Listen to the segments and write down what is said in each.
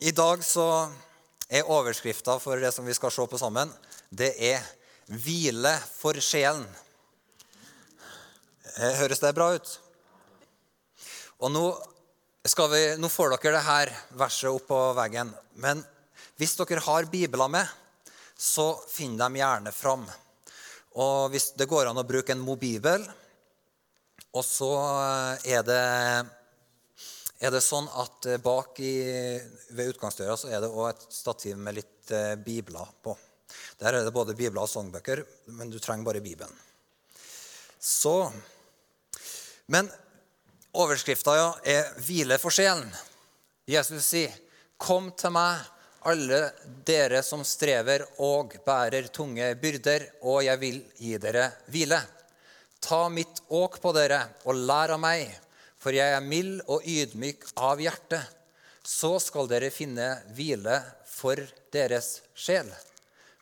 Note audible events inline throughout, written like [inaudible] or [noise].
I dag så er overskrifta for det som vi skal se på sammen, det er 'Hvile for sjelen'. Eh, høres det bra ut? Og nå, vi, nå får dere det her verset opp på veggen. Men hvis dere har bibler med, så finn dem gjerne fram. Og hvis det går an å bruke en mobibel, og så er det er det sånn at eh, bak i, ved utgangsdøra så er det òg et stativ med litt eh, bibler på. Der er det både bibler og sangbøker, men du trenger bare Bibelen. Så Men overskrifta ja, er 'Hvile for sjelen'. Jesus sier, 'Kom til meg, alle dere som strever og bærer tunge byrder, og jeg vil gi dere hvile.' Ta mitt åk på dere og lær av meg for jeg er mild og ydmyk av hjerte. Så skal dere finne hvile for deres sjel.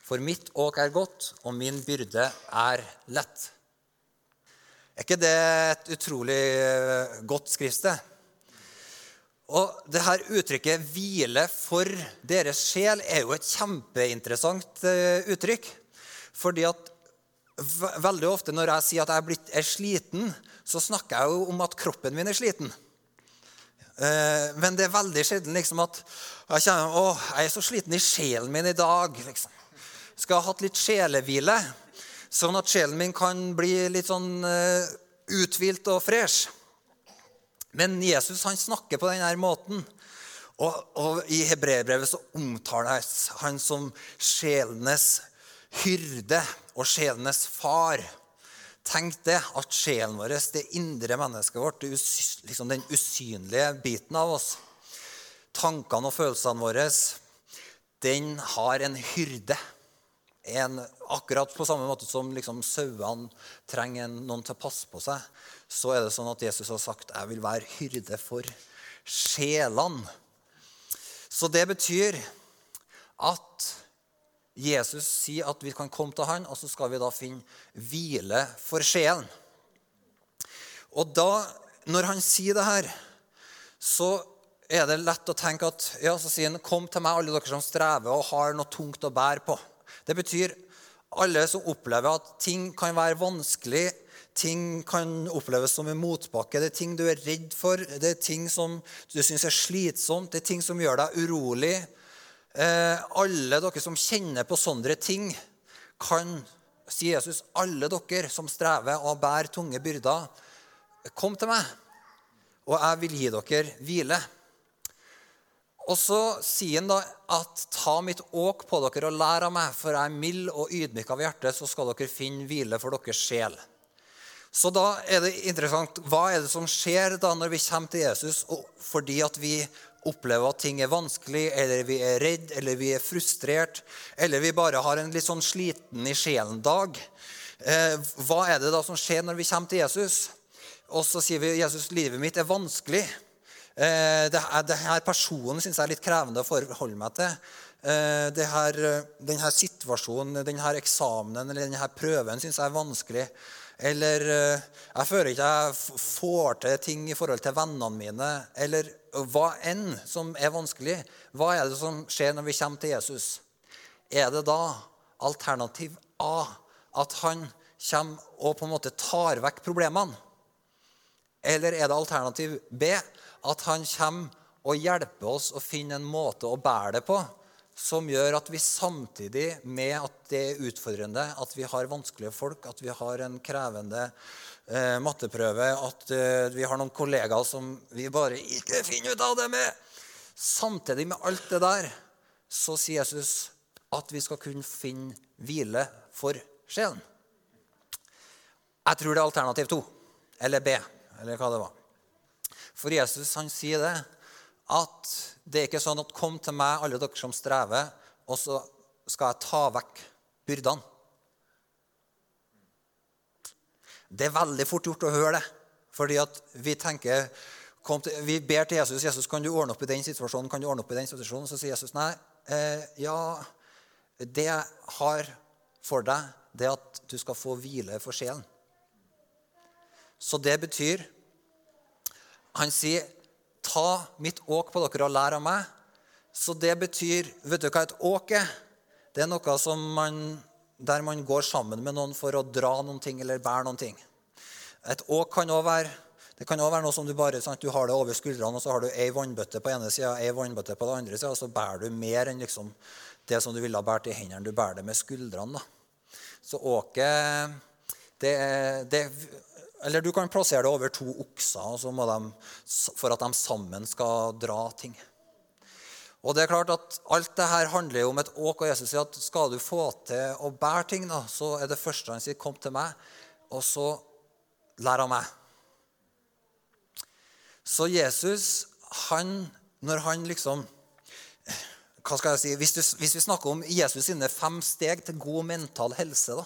For mitt åk er godt, og min byrde er lett. Er ikke det et utrolig eh, godt skriftsted? Og det her uttrykket 'hvile for deres sjel' er jo et kjempeinteressant eh, uttrykk. Fordi at veldig ofte når jeg sier at jeg er, blitt, er sliten, så snakker jeg jo om at kroppen min er sliten. Eh, men det er veldig sjelden liksom at jeg kjenner å, jeg er så sliten i sjelen min i dag. Liksom. Skal ha hatt litt sjelehvile, sånn at sjelen min kan bli litt sånn uh, uthvilt og fresh. Men Jesus han snakker på denne måten. Og, og I hebreerbrevet så omtales han som sjelenes hyrde og sjelenes far. Tenk det, at sjelen vår, det indre mennesket vårt, liksom den usynlige biten av oss, tankene og følelsene våre, den har en hyrde. En, akkurat på samme måte som liksom sauene trenger noen til å passe på seg, så er det sånn at Jesus har sagt 'Jeg vil være hyrde for sjelene'. Så det betyr at Jesus sier at vi kan komme til han, og så skal vi da finne hvile for sjelen. Og da, når han sier det her, så er det lett å tenke at ja, så sier han, 'Kom til meg, alle dere som strever og har noe tungt å bære på'. Det betyr alle som opplever at ting kan være vanskelig, ting kan oppleves som en motbakke, det er ting du er redd for, det er ting som du syns er slitsomt, det er ting som gjør deg urolig, alle dere som kjenner på sånne ting, kan, sier Jesus, alle dere som strever og bærer tunge byrder, kom til meg, og jeg vil gi dere hvile. Og så sier han da at ta mitt åk på dere og lær av meg, for jeg er mild og ydmyk av hjerte, så skal dere finne hvile for deres sjel. Så da er det interessant, Hva er det som skjer da når vi kommer til Jesus fordi at vi opplever at ting er vanskelig, eller vi er redd, eller vi er frustrert, eller vi bare har en litt sånn sliten i sjelen-dag. Eh, hva er det da som skjer når vi kommer til Jesus? Og så sier vi Jesus, livet mitt er vanskelig. Eh, her personen syns jeg er litt krevende å forholde meg til. Eh, her, denne situasjonen, denne eksamenen eller denne prøven syns jeg er vanskelig. Eller jeg føler ikke jeg får til ting i forhold til vennene mine. Eller hva enn som er vanskelig, hva er det som skjer når vi kommer til Jesus? Er det da alternativ A at han kommer og på en måte tar vekk problemene? Eller er det alternativ B at han kommer og hjelper oss å finne en måte å bære det på som gjør at vi samtidig med at det er utfordrende, at vi har vanskelige folk, at vi har en krevende eh, matteprøve, at eh, vi har noen kollegaer som vi bare ikke finner ut av det med. Samtidig med alt det der så sier Jesus at vi skal kunne finne hvile for sjelen. Jeg tror det er alternativ to, eller B, eller hva det var. For Jesus han sier det, at det er ikke sånn at 'kom til meg, alle dere som strever', og så skal jeg ta vekk byrdene. Det er veldig fort gjort å høre det. Fordi at vi tenker til, Vi ber til Jesus Jesus, kan du ordne opp i den situasjonen, kan du ordne opp i den situasjonen? Så sier Jesus nei. Eh, ja, det jeg har for deg, det er at du skal få hvile for sjelen. Så det betyr Han sier, 'Ta mitt åk på dere og lær av meg', Så det betyr Vet du hva et åk er? Det er noe som man, der man går sammen med noen for å dra noen ting eller bære noen ting. Et åk kan også være være noe som du bare sant, du har det over skuldrene, og så har du ei vannbøtte på ene sida ei vannbøtte på den andre sida, og så bærer du mer enn liksom det som du ville ha båret i hendene. Du bærer det med skuldrene. da. Så åket det, det, Eller du kan plassere det over to okser for at de sammen skal dra ting. Og det er klart at Alt det her handler jo om et åk. og Jesus sier at skal du få til å bære ting, da, så er det første han sier, 'Kom til meg', og så lær av meg. Så Jesus, han, når han liksom hva skal jeg si, hvis, du, hvis vi snakker om Jesus sine fem steg til god mental helse, da,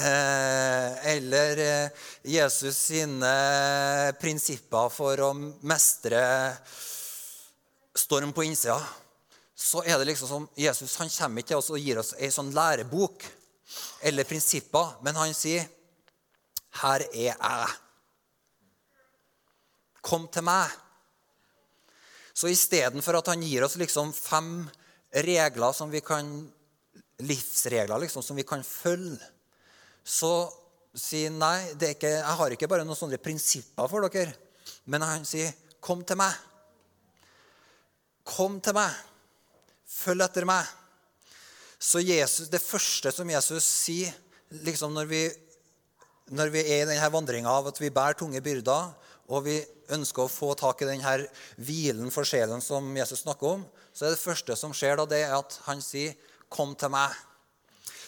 eh, eller eh, Jesus sine prinsipper for å mestre storm på innsida, så er det liksom som Jesus han kommer ikke til oss og gir oss ei sånn lærebok eller prinsipper, men han sier, 'Her er jeg'. Kom til meg. Så istedenfor at han gir oss liksom fem regler som vi kan, livsregler liksom, som vi kan følge, så sier han nei, ikke, jeg har ikke bare noen sånne prinsipper for dere. Men han sier, 'Kom til meg'. Kom til meg. Følg etter meg. Så Jesus, det første som Jesus sier liksom når vi, når vi er i denne vandringa av at vi bærer tunge byrder, og vi ønsker å få tak i denne hvilen for sjelen som Jesus snakker om, så er det første som skjer, da, det er at han sier, 'Kom til meg'.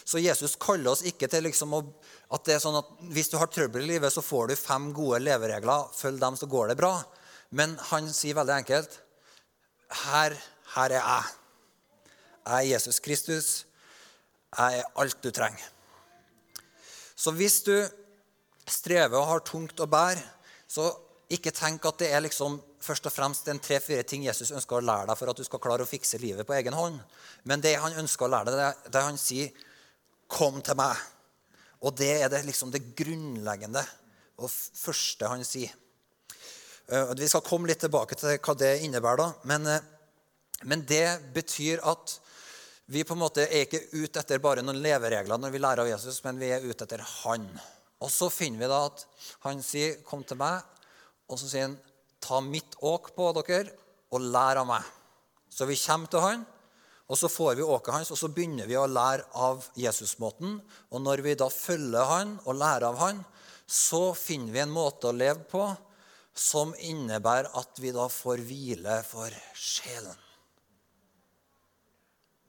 Så Jesus kaller oss ikke til liksom å, at det er sånn at hvis du har trøbbel i livet, så får du fem gode leveregler. Følg dem, så går det bra. Men han sier veldig enkelt, 'Her, her er jeg. Jeg er Jesus Kristus. Jeg er alt du trenger.' Så hvis du strever og har tungt å bære, så ikke tenk at det er liksom først og fremst en tre-fire ting Jesus ønsker å lære deg for at du skal klare å fikse livet på egen hånd. Men det han ønsker å lære deg, det er han sier 'Kom til meg'. Og det er det, liksom det grunnleggende og første han sier. Eh, vi skal komme litt tilbake til hva det innebærer. da, men, eh, men det betyr at vi på en måte er ikke ute etter bare noen leveregler når vi lærer av Jesus, men vi er ute etter Han. Og så finner vi da at han sier, 'Kom til meg', og så sier han, 'Ta mitt åk på dere, og lær av meg'. Så vi kommer til han, og så får vi åket hans, og så begynner vi å lære av Jesusmåten. Og når vi da følger han og lærer av han, så finner vi en måte å leve på som innebærer at vi da får hvile for sjelen.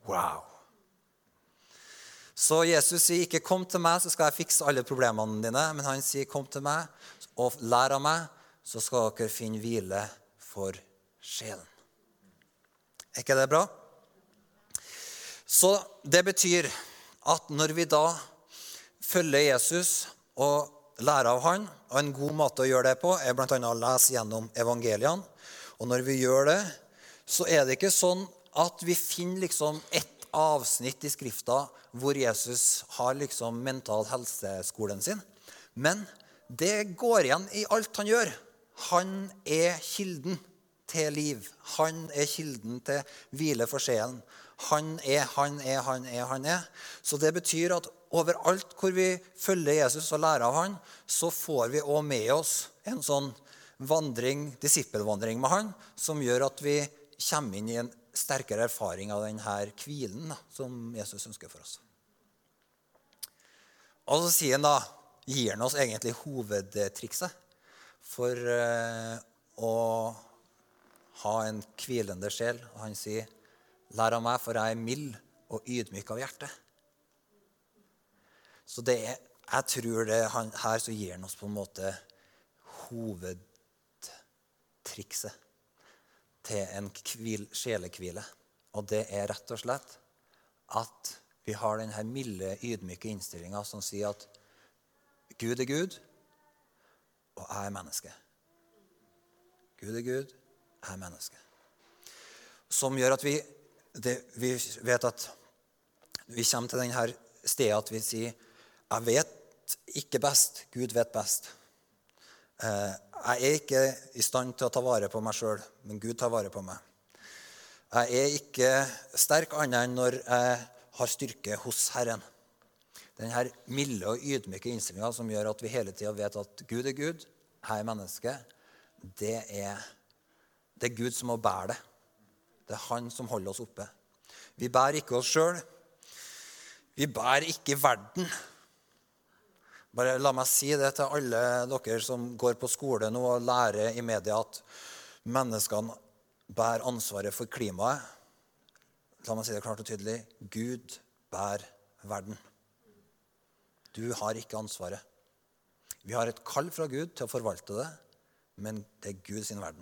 Wow. Så Jesus sier ikke 'kom til meg, så skal jeg fikse alle problemene dine'. Men han sier 'kom til meg og lær av meg, så skal dere finne hvile for sjelen. Er ikke det bra? Så det betyr at når vi da følger Jesus og lærer av han, og en god måte å gjøre det på er bl.a. å lese gjennom evangeliene, og når vi gjør det, så er det ikke sånn at vi finner liksom ett avsnitt i Skrifta hvor Jesus har liksom mental helseskolen sin. Men det går igjen i alt han gjør. Han er kilden til liv. Han er kilden til hvile for sjelen. Han er, han er, han er, han er. Så det betyr at overalt hvor vi følger Jesus og lærer av han, så får vi òg med oss en sånn vandring, disippelvandring med han, som gjør at vi kommer inn i en sterkere erfaring av denne hvilen som Jesus ønsker for oss. Og så sier han da, gir han oss egentlig hovedtrikset for eh, å ha en hvilende sjel. Og han sier, 'Lær av meg, for jeg er mild og ydmyk av hjerte'. Så det er, jeg tror det han, her så gir han oss på en måte hovedtrikset til en kvil, sjelekvile. Og det er rett og slett at vi har denne milde, ydmyke innstillinga som sier at Gud er Gud, og jeg er menneske. Gud er Gud, jeg er menneske. Som gjør at vi, det, vi vet at vi kommer til denne stedet at vi sier jeg vet ikke best, Gud vet best. Eh, jeg er ikke i stand til å ta vare på meg sjøl, men Gud tar vare på meg. Jeg er ikke sterk annet enn når jeg har styrke hos Herren. Denne milde og ydmyke innstillinga som gjør at vi hele tida vet at Gud er Gud, jeg er menneske, det er, det er Gud som må bære det. Det er Han som holder oss oppe. Vi bærer ikke oss sjøl. Vi bærer ikke verden. Bare La meg si det til alle dere som går på skole nå og lærer i media at menneskene bærer ansvaret for klimaet. La meg si det klart og tydelig. Gud bærer verden. Du har ikke ansvaret. Vi har et kall fra Gud til å forvalte det, men det er Guds verden.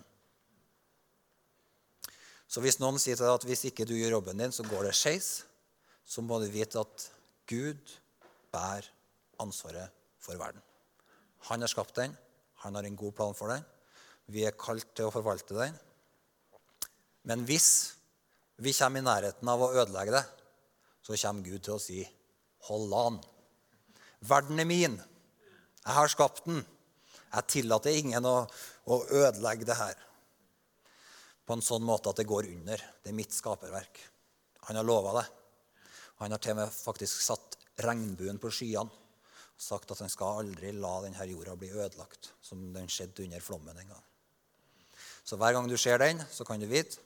Så hvis noen sier til deg at hvis ikke du gjør jobben din, så går det skeis, så må du vite at Gud bærer ansvaret for verden. Han har skapt den, han har en god plan for den. Vi er kalt til å forvalte den. Men hvis vi kommer i nærheten av å ødelegge det, så kommer Gud til å si, 'Hold an. Verden er min. Jeg har skapt den. Jeg tillater ingen å, å ødelegge det her.' På en sånn måte at det går under. Det er mitt skaperverk. Han har lova det. Han har til og med faktisk satt regnbuen på skyene sagt at han skal aldri la denne jorda bli ødelagt, som den skjedde under flommen en gang. Så hver gang du ser den, så kan du vite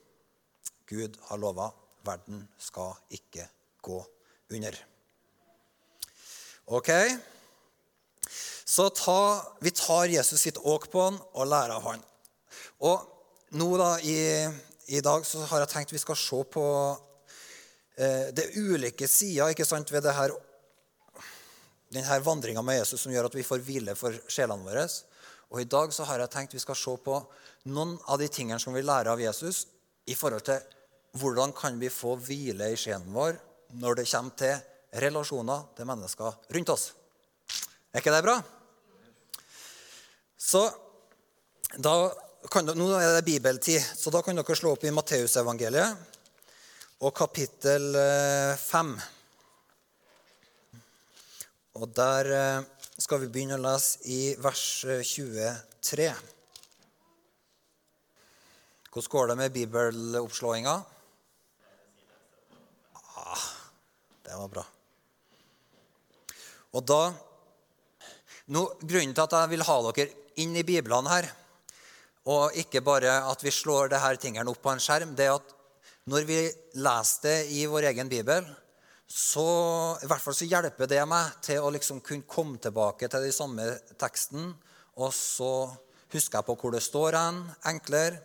Gud har lova verden skal ikke gå under. Ok? Så ta, vi tar Jesus sitt åk på han og lærer av han. Og nå da, i, i, dag så har jeg tenkt vi skal se på eh, det ulike sider ved det her, denne vandringa med Jesus som gjør at vi får hvile for sjelene våre. Og I dag så har jeg tenkt vi skal se på noen av de tingene som vi lærer av Jesus i forhold til hvordan kan vi få hvile i sjelen vår når det kommer til relasjoner til mennesker rundt oss? Er ikke det bra? Så da kan, Nå er det bibeltid, så da kan dere slå opp i Matteusevangeliet og kapittel 5. Og der eh, skal vi begynne å lese i vers 23. Eh, Hvordan går det med bibeloppslåinga? Det var bra. Og da nå, Grunnen til at jeg vil ha dere inn i Biblene her, og ikke bare at vi slår disse tingene opp på en skjerm, det er at når vi leser det i vår egen bibel, så, i hvert fall så hjelper det meg til å liksom kunne komme tilbake til den samme teksten. Og så husker jeg på hvor det står hen, enklere.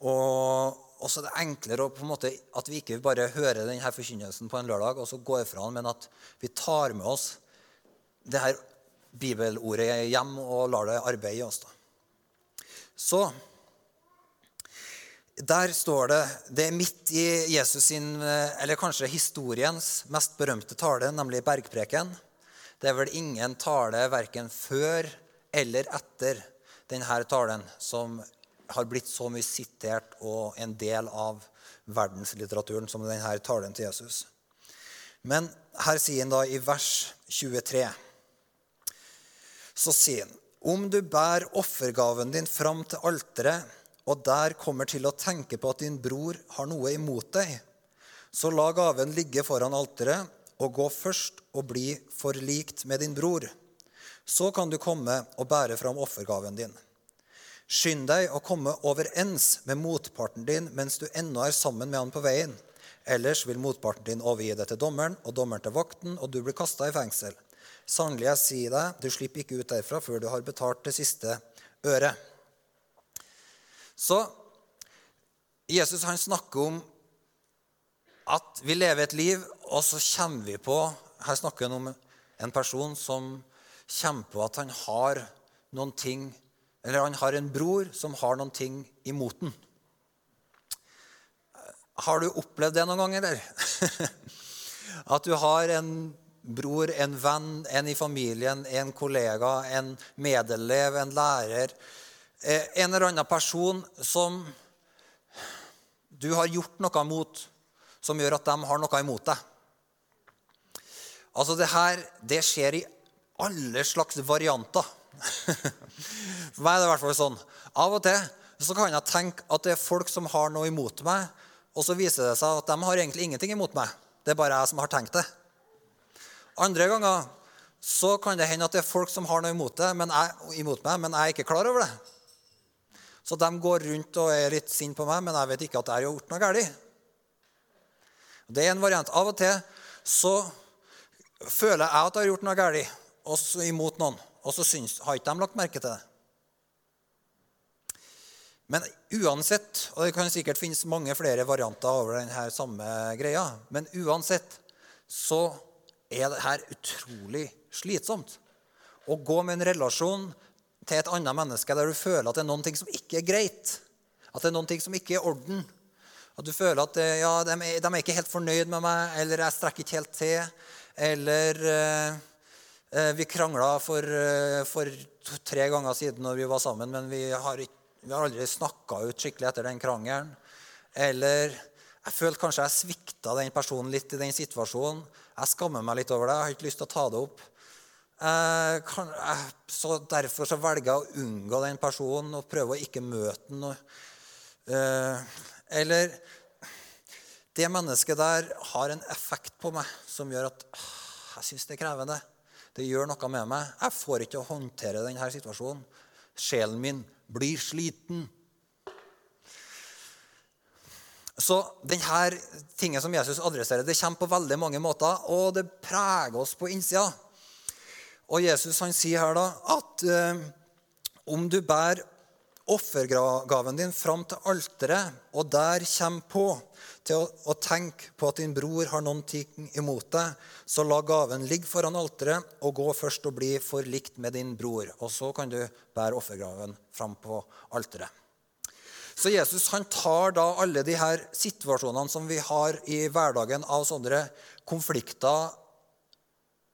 Og, og så er det enklere på en måte, at vi ikke bare hører denne forkynnelsen på en lørdag og så går fra den, men at vi tar med oss det her bibelordet hjem og lar det arbeide i oss. da. Så der står det Det er midt i Jesus sin, eller kanskje historiens mest berømte tale, nemlig bergpreken. Det er vel ingen tale verken før eller etter denne talen som har blitt så mye sitert og en del av verdenslitteraturen som denne talen til Jesus. Men her sier han da i vers 23 Så sier han om du bærer offergaven din fram til alteret, og der kommer til å tenke på at din bror har noe imot deg, så la gaven ligge foran alteret, og gå først og bli forlikt med din bror. Så kan du komme og bære fram offergaven din. Skynd deg å komme overens med motparten din mens du ennå er sammen med han på veien. Ellers vil motparten din overgi deg til dommeren og dommeren til vakten, og du blir kasta i fengsel. Sannelig, jeg sier deg, du slipper ikke ut derfra før du har betalt det siste øret. Så Jesus han snakker om at vi lever et liv, og så kommer vi på Her snakker han om en person som kommer på at han har noen ting eller han har en bror som har noen ting imot den. Har du opplevd det noen gang, eller? [laughs] At du har en bror, en venn, en i familien, en kollega, en medelev, en lærer En eller annen person som du har gjort noe mot, som gjør at de har noe imot deg. Altså, det her det skjer i alle slags varianter. For [laughs] meg er det i hvert fall sånn. Av og til så kan jeg tenke at det er folk som har noe imot meg, og så viser det seg at de har egentlig ingenting imot meg. Det er bare jeg som har tenkt det. Andre ganger så kan det hende at det er folk som har noe imot, det, men jeg, imot meg, men jeg er ikke klar over det. Så de går rundt og er litt sinte på meg, men jeg vet ikke at jeg har gjort noe galt. Det er en variant. Av og til så føler jeg at jeg har gjort noe galt, imot noen, og så syns, har ikke de lagt merke til det. Men uansett, og det kan sikkert finnes mange flere varianter over denne samme greia, men uansett så er det her utrolig slitsomt. Å gå med en relasjon til et annet menneske der du føler at det er noen ting som ikke er greit. At det er noen ting som ikke er orden. At du føler at ja, de, er, de er ikke helt fornøyd med meg, eller jeg strekker ikke helt til. Eller eh, eh vi krangla for, eh, for tre ganger siden når vi var sammen, men vi har, vi har aldri snakka ut skikkelig etter den krangelen. Eller jeg følte kanskje jeg svikta den personen litt i den situasjonen. Jeg skammer meg litt over det. Jeg har ikke lyst til å ta det opp. Eh, eh, så Derfor så velger jeg å unngå den personen og prøve å ikke møte den. Eh, eller Det mennesket der har en effekt på meg som gjør at jeg syns det er krevende. Det gjør noe med meg. Jeg får ikke å håndtere denne situasjonen. Sjelen min blir sliten. Så denne tingen som Jesus adresserer, det kommer på veldig mange måter, og det preger oss på innsida. Og Jesus han sier her da at eh, om du bærer offergaven din fram til alteret, og der kommer på til å, å, tenke på at din bror har noen ting imot deg, så la gaven ligge foran alteret og gå først og bli forlikt med din bror. Og så kan du bære offergaven fram på alteret. Så Jesus han tar da alle de her situasjonene som vi har i hverdagen av sånne konflikter,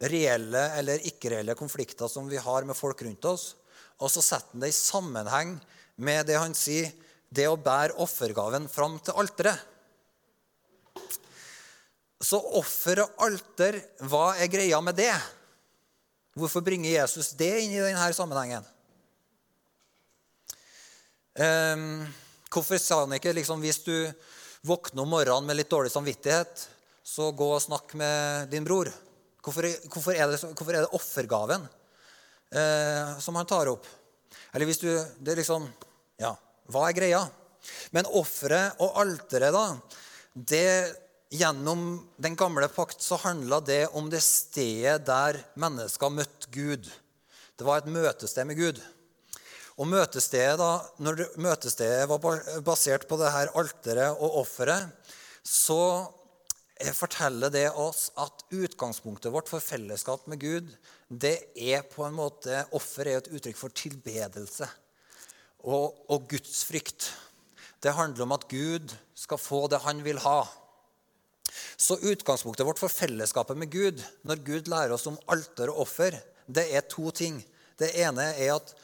reelle eller ikke-reelle konflikter som vi har med folk rundt oss, og så setter han det i sammenheng med det han sier, det å bære offergaven fram til alteret. Så offer og alter, hva er greia med det? Hvorfor bringer Jesus det inn i denne sammenhengen? Um, Hvorfor sa han ikke liksom, hvis du våkner om morgenen med litt dårlig samvittighet, så gå og snakk med din bror? Hvorfor, hvorfor, er, det, det, offergaven eh, som han tar opp? Eller hvis du det er liksom, Ja, hva er greia? Men offeret og alteret, da det, Gjennom den gamle pakt så handla det om det stedet der mennesker møtte Gud. Det var et møtested med Gud. Og møtestedet, da, Når møtestedet var basert på det her alteret og offeret, så forteller det oss at utgangspunktet vårt for fellesskap med Gud, det er på en måte Offer er et uttrykk for tilbedelse og, og gudsfrykt. Det handler om at Gud skal få det han vil ha. Så utgangspunktet vårt for fellesskapet med Gud, når Gud lærer oss om alter og offer, det er to ting. Det ene er at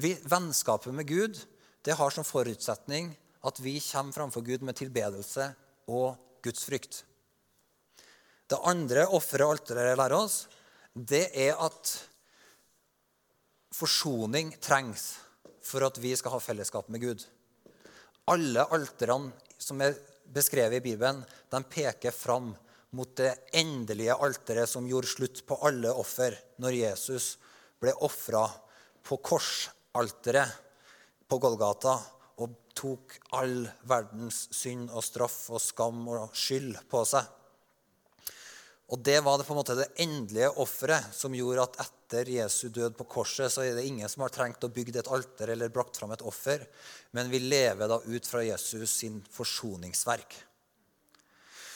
vi, vennskapet med Gud det har som forutsetning at vi kommer framfor Gud med tilbedelse og gudsfrykt. Det andre offeret alteret lærer oss, det er at forsoning trengs for at vi skal ha fellesskap med Gud. Alle alterene som er beskrevet i Bibelen, de peker fram mot det endelige alteret som gjorde slutt på alle offer når Jesus ble ofra på korsalteret på Golgata og tok all verdens synd og straff og skam og skyld på seg. Og Det var det på en måte det endelige offeret som gjorde at etter Jesu død på korset så er det ingen som har trengt å bygge et alter eller brakt fram et offer, men vi lever da ut fra Jesus sin forsoningsverk.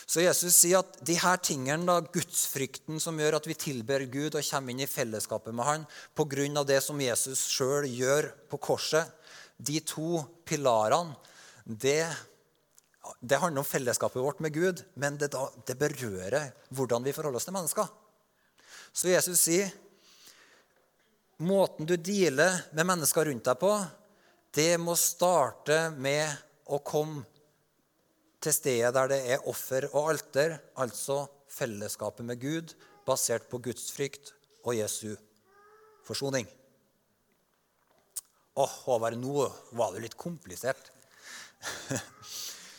Så Jesus sier at de her tingene, da, gudsfrykten som gjør at vi tilber Gud og kommer inn i fellesskapet med Han pga. det som Jesus sjøl gjør på korset, de to pilarene, det, det, handler om fellesskapet vårt med Gud, men det, det berører hvordan vi forholder oss til mennesker. Så Jesus sier måten du dealer med mennesker rundt deg på, det må starte med å komme til stedet der det er offer og alter, altså fellesskapet med Gud, basert på gudsfrykt og Jesu forsoning. Å, Håvard, nå var det litt komplisert. [laughs]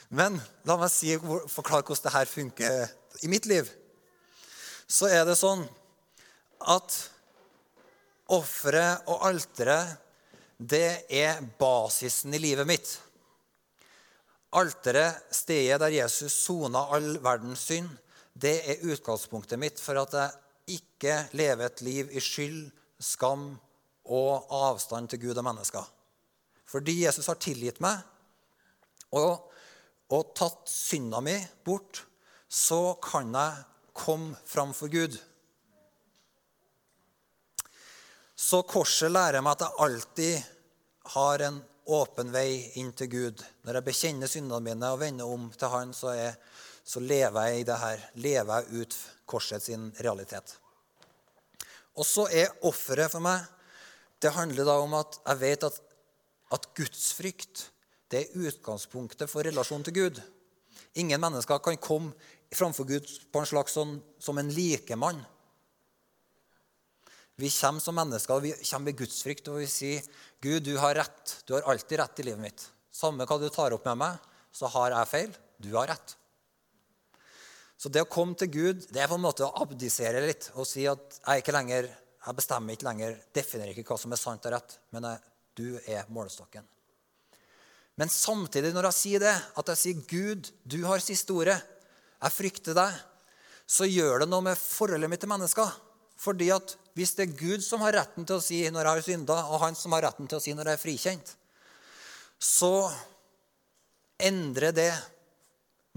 Men la meg si, forklare hvordan det her funker i mitt liv. Så er det sånn at offeret og alteret, det er basisen i livet mitt. Alteret, stedet der Jesus sona all verdens synd, det er utgangspunktet mitt for at jeg ikke lever et liv i skyld, skam og avstand til Gud og mennesker. Fordi Jesus har tilgitt meg og, og tatt synda mi bort, så kan jeg komme framfor Gud. Så korset lærer meg at jeg alltid har en åpen vei inn til Gud. Når jeg bekjenner syndene mine og vender om til Han, så, er, så lever jeg i det her. Lever jeg ut korset sin realitet. Og så er offeret for meg Det handler da om at jeg vet at, at gudsfrykt det er utgangspunktet for relasjonen til Gud. Ingen mennesker kan komme framfor Gud på en slags sånn, som en likemann. Vi kommer som mennesker og vi kommer med gudsfrykt og vi sier, 'Gud, du har rett. Du har alltid rett i livet mitt.' 'Samme hva du tar opp med meg, så har jeg feil. Du har rett.' Så det å komme til Gud det er på en måte å abdisere litt og si at jeg ikke lenger, jeg bestemmer ikke lenger, definerer ikke hva som er sant og rett, men jeg, du er målestokken. Men samtidig, når jeg sier det, at jeg sier 'Gud, du har siste ordet', jeg frykter deg, så gjør det noe med forholdet mitt til mennesker. Fordi at hvis det er Gud som har retten til å si når jeg har synda, og han som har retten til å si når jeg er frikjent, så endrer det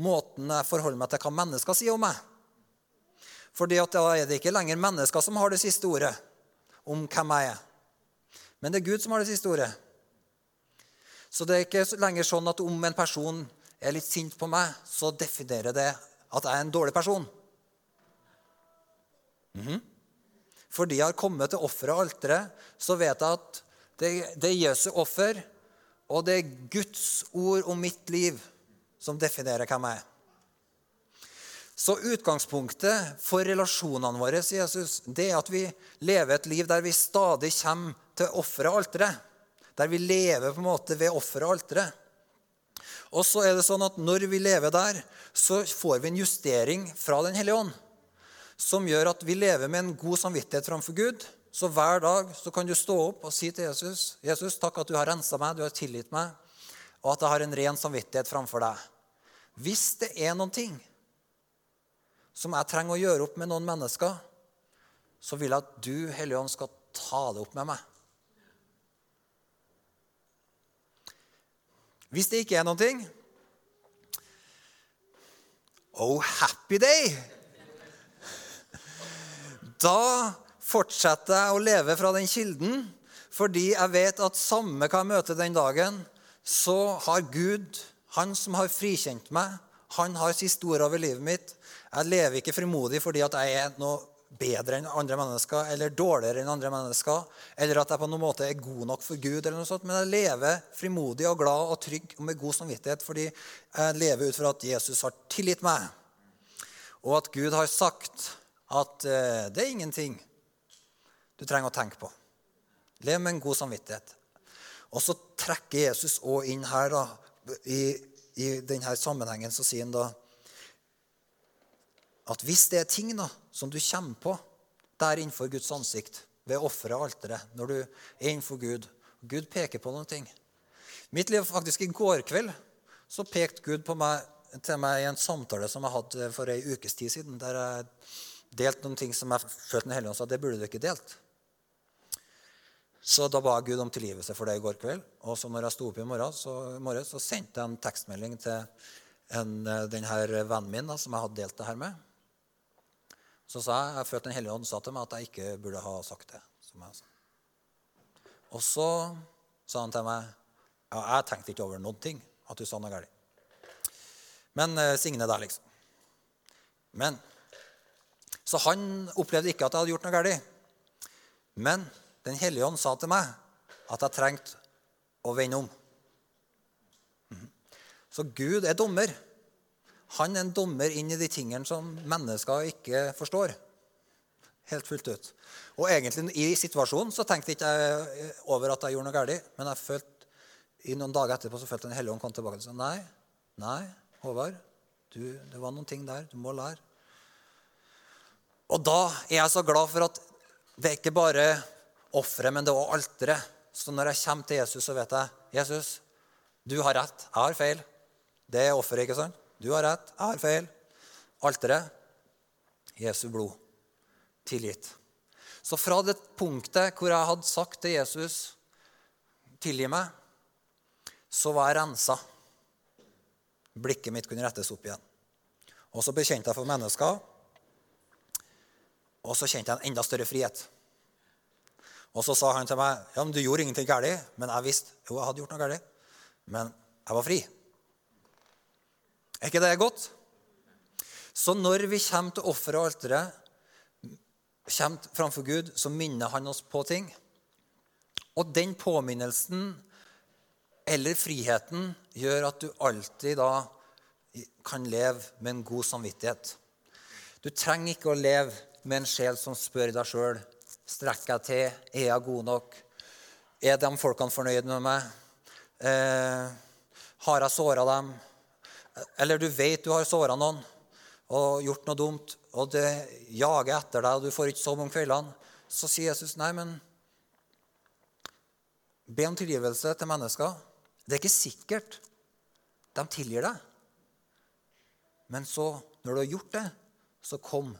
måten jeg forholder meg til hva mennesker sier om meg. Fordi at da er det ikke lenger mennesker som har det siste ordet om hvem jeg er. Men det er Gud som har det siste ordet. Så det er ikke lenger sånn at om en person er litt sint på meg, så definerer det at jeg er en dårlig person. Mm -hmm. For de har kommet til offeret og alteret, så vet jeg at det, det er Jesu offer, og det er Guds ord om mitt liv som definerer hvem jeg er. Så utgangspunktet for relasjonene våre Jesus, det er at vi lever et liv der vi stadig kommer til offeret og alteret. Der vi lever på en måte ved offeret og alteret. Og så er det sånn at når vi lever der, så får vi en justering fra Den hellige ånd som gjør at vi lever med en god samvittighet framfor Gud. Så hver dag så kan du stå opp og si til Jesus, 'Jesus, takk at du har rensa meg, du har tilgitt meg, og at jeg har en ren samvittighet framfor deg.' Hvis det er noen ting som jeg trenger å gjøre opp med noen mennesker, så vil jeg at du, Hellige Ånd, skal ta det opp med meg. Hvis det ikke er noen ting Oh, happy day! Da fortsetter jeg å leve fra den kilden, fordi jeg vet at samme hva jeg møter den dagen, så har Gud, han som har frikjent meg, han har siste ord over livet mitt. Jeg lever ikke frimodig fordi at jeg er noe bedre enn andre mennesker eller dårligere enn andre mennesker, eller at jeg på noen måte er god nok for Gud, eller noe sånt, men jeg lever frimodig og glad og trygg og med god samvittighet fordi jeg lever ut fra at Jesus har tilgitt meg, og at Gud har sagt at eh, det er ingenting du trenger å tenke på. Lev med en god samvittighet. Og så trekker Jesus òg inn her da, i, i denne sammenhengen så sier han da at hvis det er ting da, som du kommer på der innenfor Guds ansikt, ved offeret og alteret, når du er innenfor Gud Gud peker på noen ting. Mitt liv faktisk I går kveld så pekte Gud meg, til meg i en samtale som jeg hadde for ei ukes tid siden, der jeg delte noen ting som jeg følte Den hellige ånd sa det burde du ikke delt. Så da ba jeg Gud om tilgivelse for det i går kveld. Og så når jeg sto opp i morgen, så, morgen, så sendte jeg en tekstmelding til eh, denne vennen min da, som jeg hadde delt det her med. Så sa jeg jeg følte Den hellige ånd sa til meg at jeg ikke burde ha sagt det. som jeg sa. Og så sa han til meg ja, jeg tenkte ikke over noen ting at du sa noe galt. Men eh, signe der, liksom. Men så han opplevde ikke at jeg hadde gjort noe galt. Men Den hellige ånd sa til meg at jeg trengte å vende om. Mhm. Så Gud er dommer. Han er en dommer inn i de tingene som mennesker ikke forstår. Helt fullt ut. Og egentlig i situasjonen så tenkte jeg ikke over at jeg gjorde noe galt. Men jeg følte, i noen dager etterpå så følte Den hellige ånd kom tilbake og sa nei, nei, Håvard, du, det var noen ting der du må lære. Og da er jeg så glad for at det er ikke bare offeret, men det er òg alteret. Så når jeg kommer til Jesus, så vet jeg Jesus, du har rett, jeg har feil. Det er offeret, ikke sant? Du har rett, jeg har feil. Alteret Jesu blod. Tilgitt. Så fra det punktet hvor jeg hadde sagt til Jesus 'tilgi meg', så var jeg rensa. Blikket mitt kunne rettes opp igjen. Og så bekjente jeg for mennesker, og så kjente jeg en enda større frihet. Og så sa han til meg ja, men du gjorde ingenting galt. Men jeg visste jo, jeg hadde gjort noe galt. Men jeg var fri. Er ikke det godt? Så når vi kommer til offeret og alteret, kommer framfor Gud, så minner han oss på ting. Og den påminnelsen eller friheten gjør at du alltid da kan leve med en god samvittighet. Du trenger ikke å leve med en sjel som spør deg sjøl strekker jeg til, er jeg god nok, er de folkene fornøyd med meg, eh, har jeg såra dem? Eller du vet du har såra noen og gjort noe dumt, og det jager etter deg, og du får ikke sove om kveldene, så sier Jesus nei, men be om tilgivelse til mennesker. Det er ikke sikkert de tilgir deg. Men så, når du har gjort det, så kom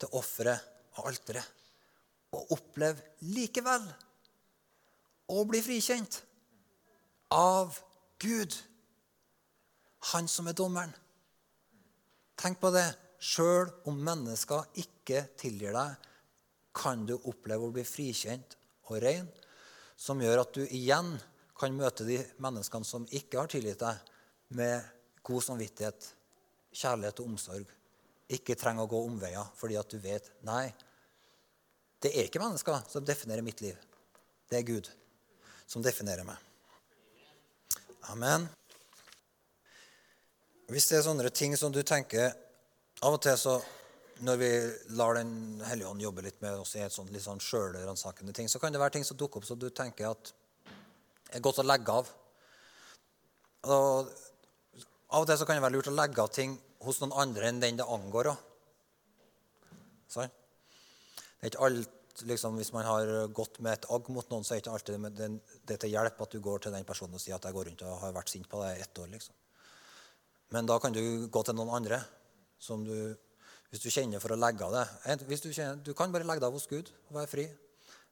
til offeret og alteret. Og opplev likevel å bli frikjent av Gud, han som er dommeren. Tenk på det. Sjøl om mennesker ikke tilgir deg, kan du oppleve å bli frikjent og ren, som gjør at du igjen kan møte de menneskene som ikke har tilgitt deg, med god samvittighet, kjærlighet og omsorg. Ikke trenger å gå omveier fordi at du vet nei, det er ikke mennesker som definerer mitt liv. Det er Gud som definerer meg. Amen. Hvis det er sånne ting som du tenker Av og til så når vi lar Den hellige ånd jobbe litt med oss i et sånt, litt sånn sjølransakende ting, så kan det være ting som dukker opp som du tenker at er godt å legge av. Og Av og til så kan det være lurt å legge av ting hos noen andre enn den det angår. Sånn? Det er ikke alt, liksom, Hvis man har gått med et agg mot noen, så er det ikke alltid det, det til hjelp at du går til den personen og sier at jeg går rundt og har vært sint på deg i ett år. liksom. Men da kan du gå til noen andre som du, hvis du kjenner for å legge av. Hvis du, kjenner, du kan bare legge deg hos Gud og være fri.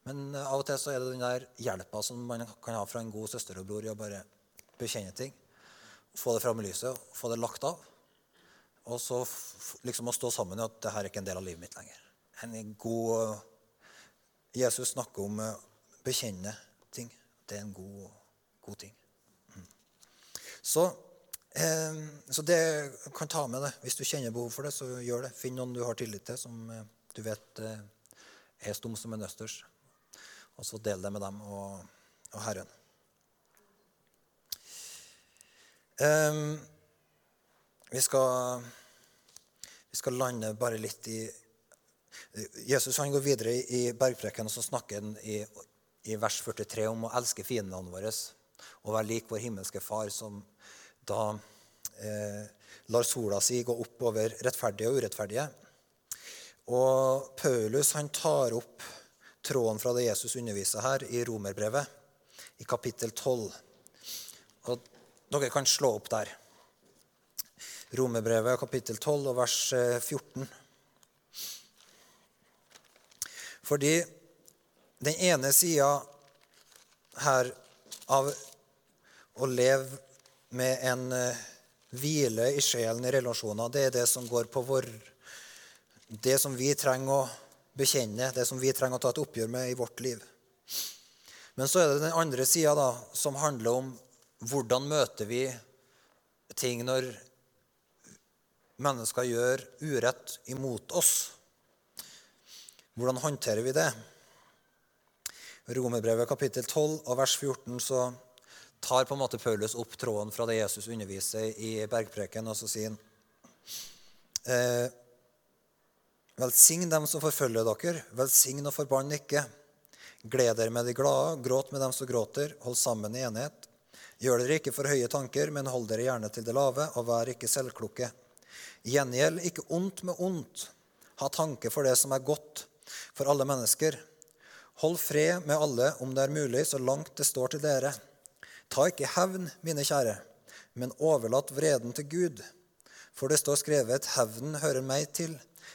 Men av og til så er det den der hjelpa som man kan ha fra en god søster og bror i å bare bekjenne ting. Få det fram i lyset, få det lagt av. Og så liksom å stå sammen i at det her er ikke en del av livet mitt lenger. En god Jesus snakker om å bekjenne ting. Det er en god, god ting. Mm. Så Eh, så det kan ta med det. Hvis du kjenner behov for det, så gjør det. Finn noen du har tillit til, som eh, du vet eh, er stum som en østers. Og så del det med dem og, og Herren. Vi skal, vi skal lande bare litt i Jesus han går videre i bergpreken, og så snakker han i, i vers 43 om å elske fiendene våre og være lik vår himmelske Far, som da eh, lar sola si gå opp over rettferdige og urettferdige. Og Paulus han tar opp tråden fra det Jesus underviser her i Romerbrevet, i kapittel 12. Og dere kan slå opp der. Romerbrevet kapittel 12 og vers 14. Eh, Fordi den ene sida her av å leve med en eh, hvile i sjelen i relasjoner. Det er det som går på vår Det som vi trenger å bekjenne, det som vi trenger å ta et oppgjør med i vårt liv. Men så er det den andre sida, som handler om hvordan møter vi ting når mennesker gjør urett imot oss. Hvordan håndterer vi det? I Romerbrevet kapittel 12 og vers 14 så tar på en måte Paulus opp tråden fra det Jesus underviser i bergpreken, og så sier han eh, Velsign dem som forfølger dere, velsign og forbann ikke. Gled dere med de glade, gråt med dem som gråter, hold sammen i enighet. Gjør dere ikke for høye tanker, men hold dere gjerne til det lave, og vær ikke selvklokke. Gjengjeld ikke ondt med ondt. Ha tanke for det som er godt for alle mennesker. Hold fred med alle om det er mulig, så langt det står til dere. Ta ikke hevn, mine kjære, men overlat vreden til Gud. For det står skrevet, hevnen hører meg til.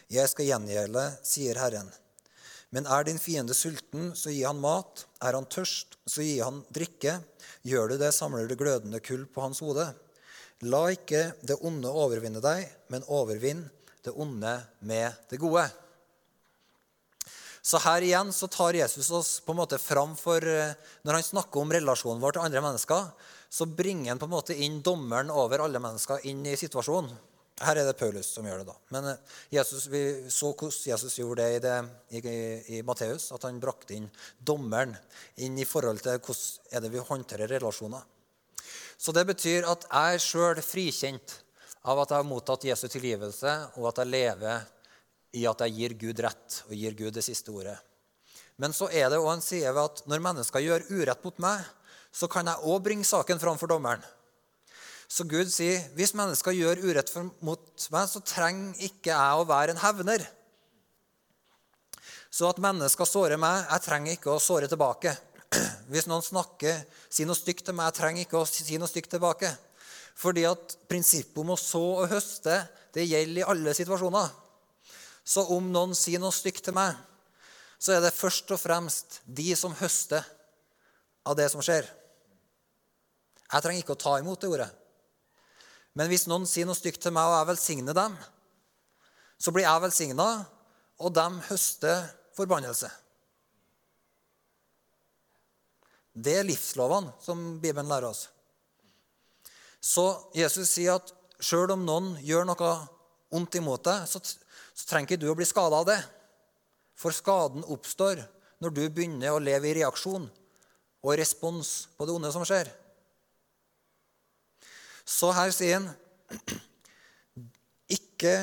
Jeg skal gjengjelde, sier Herren. Men er din fiende sulten, så gi han mat. Er han tørst, så gi han drikke. Gjør du det, samler du glødende kull på hans hode. La ikke det onde overvinne deg, men overvinn det onde med det gode. Så her igjen så tar Jesus oss på en måte fram for eh, Når han snakker om relasjonen vår til andre mennesker, så bringer han på en måte inn dommeren over alle mennesker inn i situasjonen. Her er det Paulus som gjør det. da. Men eh, Jesus, vi så hvordan Jesus gjorde det i, det, i, i Matteus. At han brakte inn dommeren inn i forhold til hvordan er det vi håndterer relasjoner. Så det betyr at jeg sjøl frikjent av at jeg har mottatt Jesu tilgivelse, og at jeg lever i at jeg gir Gud rett og gir Gud det siste ordet. Men så er det òg en side ved at når mennesker gjør urett mot meg, så kan jeg òg bringe saken fram for dommeren. Så Gud sier hvis mennesker gjør urett mot meg, så trenger ikke jeg å være en hevner. Så at mennesker sårer meg, jeg trenger ikke å såre tilbake. [clears throat] Hvis noen snakker, sier noe stygt til meg, jeg trenger ikke å si noe stygt tilbake. Fordi at prinsippet om å så og høste det gjelder i alle situasjoner. Så om noen sier noe stygt til meg, så er det først og fremst de som høster av det som skjer. Jeg trenger ikke å ta imot det ordet. Men hvis noen sier noe stygt til meg, og jeg velsigner dem, så blir jeg velsigna, og de høster forbannelse. Det er livslovene som Bibelen lærer oss. Så Jesus sier at sjøl om noen gjør noe ondt imot deg, så så trenger ikke du å bli skada av det. For skaden oppstår når du begynner å leve i reaksjon og respons på det onde som skjer. Så her sier han ikke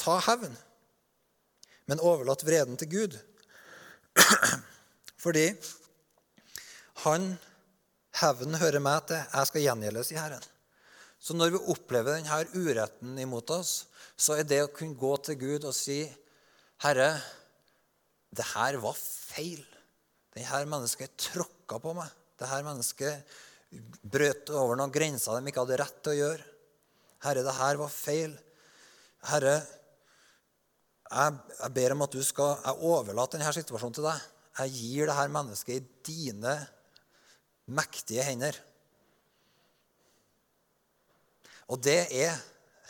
ta hevn, men overlat vreden til Gud. Fordi han hevnen hører meg til, jeg skal gjengjeldes i Herren. Så når vi opplever denne uretten imot oss, så er det å kunne gå til Gud og si Herre, det her var feil. Dette mennesket tråkka på meg. Dette mennesket brøt over noen grenser de ikke hadde rett til å gjøre. Herre, det her var feil. Herre, jeg, jeg ber om at du skal Jeg overlater denne situasjonen til deg. Jeg gir dette mennesket i dine mektige hender. Og det er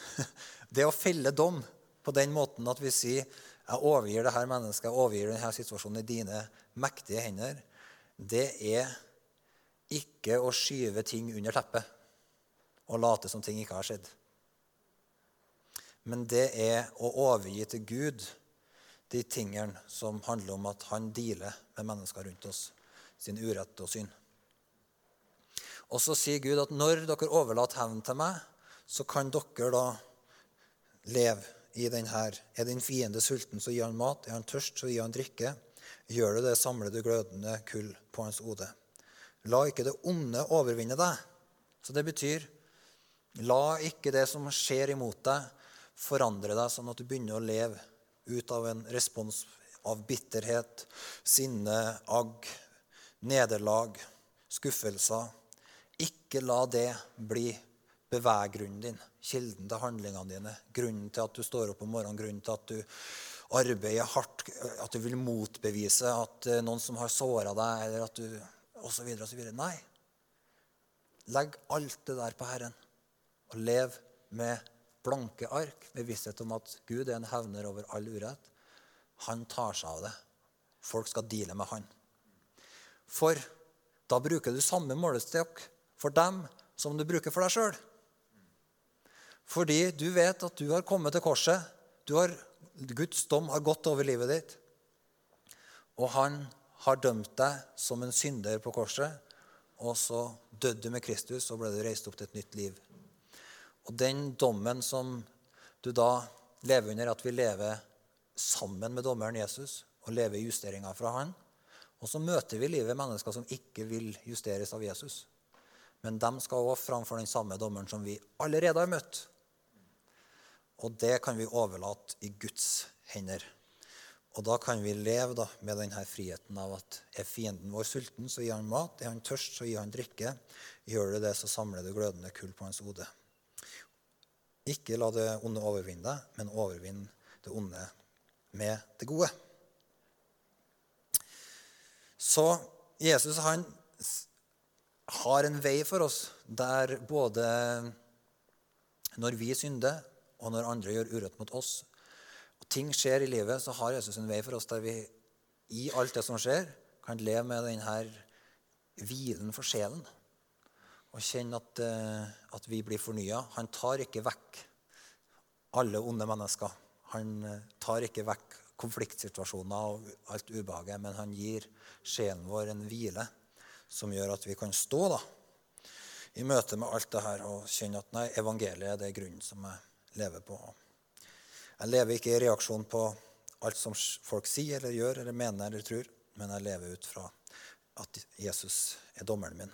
[laughs] det å felle dom på den måten at vi sier jeg overgir dette mennesket, jeg overgir denne situasjonen i dine mektige hender, det er ikke å skyve ting under teppet og late som ting ikke har skjedd. Men det er å overgi til Gud de tingene som handler om at han dealer med mennesker rundt oss sin urett og synd. Og så sier Gud at når dere overlater hevn til meg, så kan dere da leve i den her. Er din fiende sulten, så gi han mat. Er han tørst, så gi han drikke. Gjør du det, samler du glødende kull på hans hode. La ikke det onde overvinne deg. Så det betyr la ikke det som skjer imot deg, forandre deg sånn at du begynner å leve ut av en respons av bitterhet, sinne, agg, nederlag, skuffelser. Ikke la det bli beveggrunnen din, kilden til handlingene dine, grunnen til at du står opp om morgenen, grunnen til at du arbeider hardt, at du vil motbevise at eh, noen som har såra deg, eller at du osv. osv. Nei. Legg alt det der på Herren, og lev med blanke ark, med visshet om at Gud er en hevner over all urett. Han tar seg av det. Folk skal deale med han. For da bruker du samme målestokk for dem som du bruker for deg sjøl. Fordi du vet at du har kommet til korset. Har, Guds dom har gått over livet ditt. Og han har dømt deg som en synder på korset. Og så døde du med Kristus, og ble du reist opp til et nytt liv. Og den dommen som du da lever under, at vi lever sammen med dommeren Jesus og lever i justeringer fra han. Og så møter vi livet mennesker som ikke vil justeres av Jesus. Men de skal òg framfor den samme dommeren som vi allerede har møtt. Og det kan vi overlate i Guds hender. Og da kan vi leve da, med denne friheten av at er fienden vår sulten, så gir han mat. Er han tørst, så gir han drikke. Gjør du det, så samler du glødende kull på hans hode. Ikke la det onde overvinne deg, men overvinn det onde med det gode. Så Jesus han har en vei for oss der både når vi synder, og når andre gjør urett mot oss, og ting skjer i livet, så har Jesus en vei for oss der vi i alt det som skjer, kan leve med denne hvilen for sjelen. Og kjenne at, eh, at vi blir fornya. Han tar ikke vekk alle onde mennesker. Han eh, tar ikke vekk konfliktsituasjoner og alt ubehaget, men han gir sjelen vår en hvile som gjør at vi kan stå da, i møte med alt det her og kjenne at nei, evangeliet er det grunnen som jeg lever på. Jeg lever ikke i reaksjon på alt som folk sier eller gjør eller mener eller tror, men jeg lever ut fra at Jesus er dommeren min.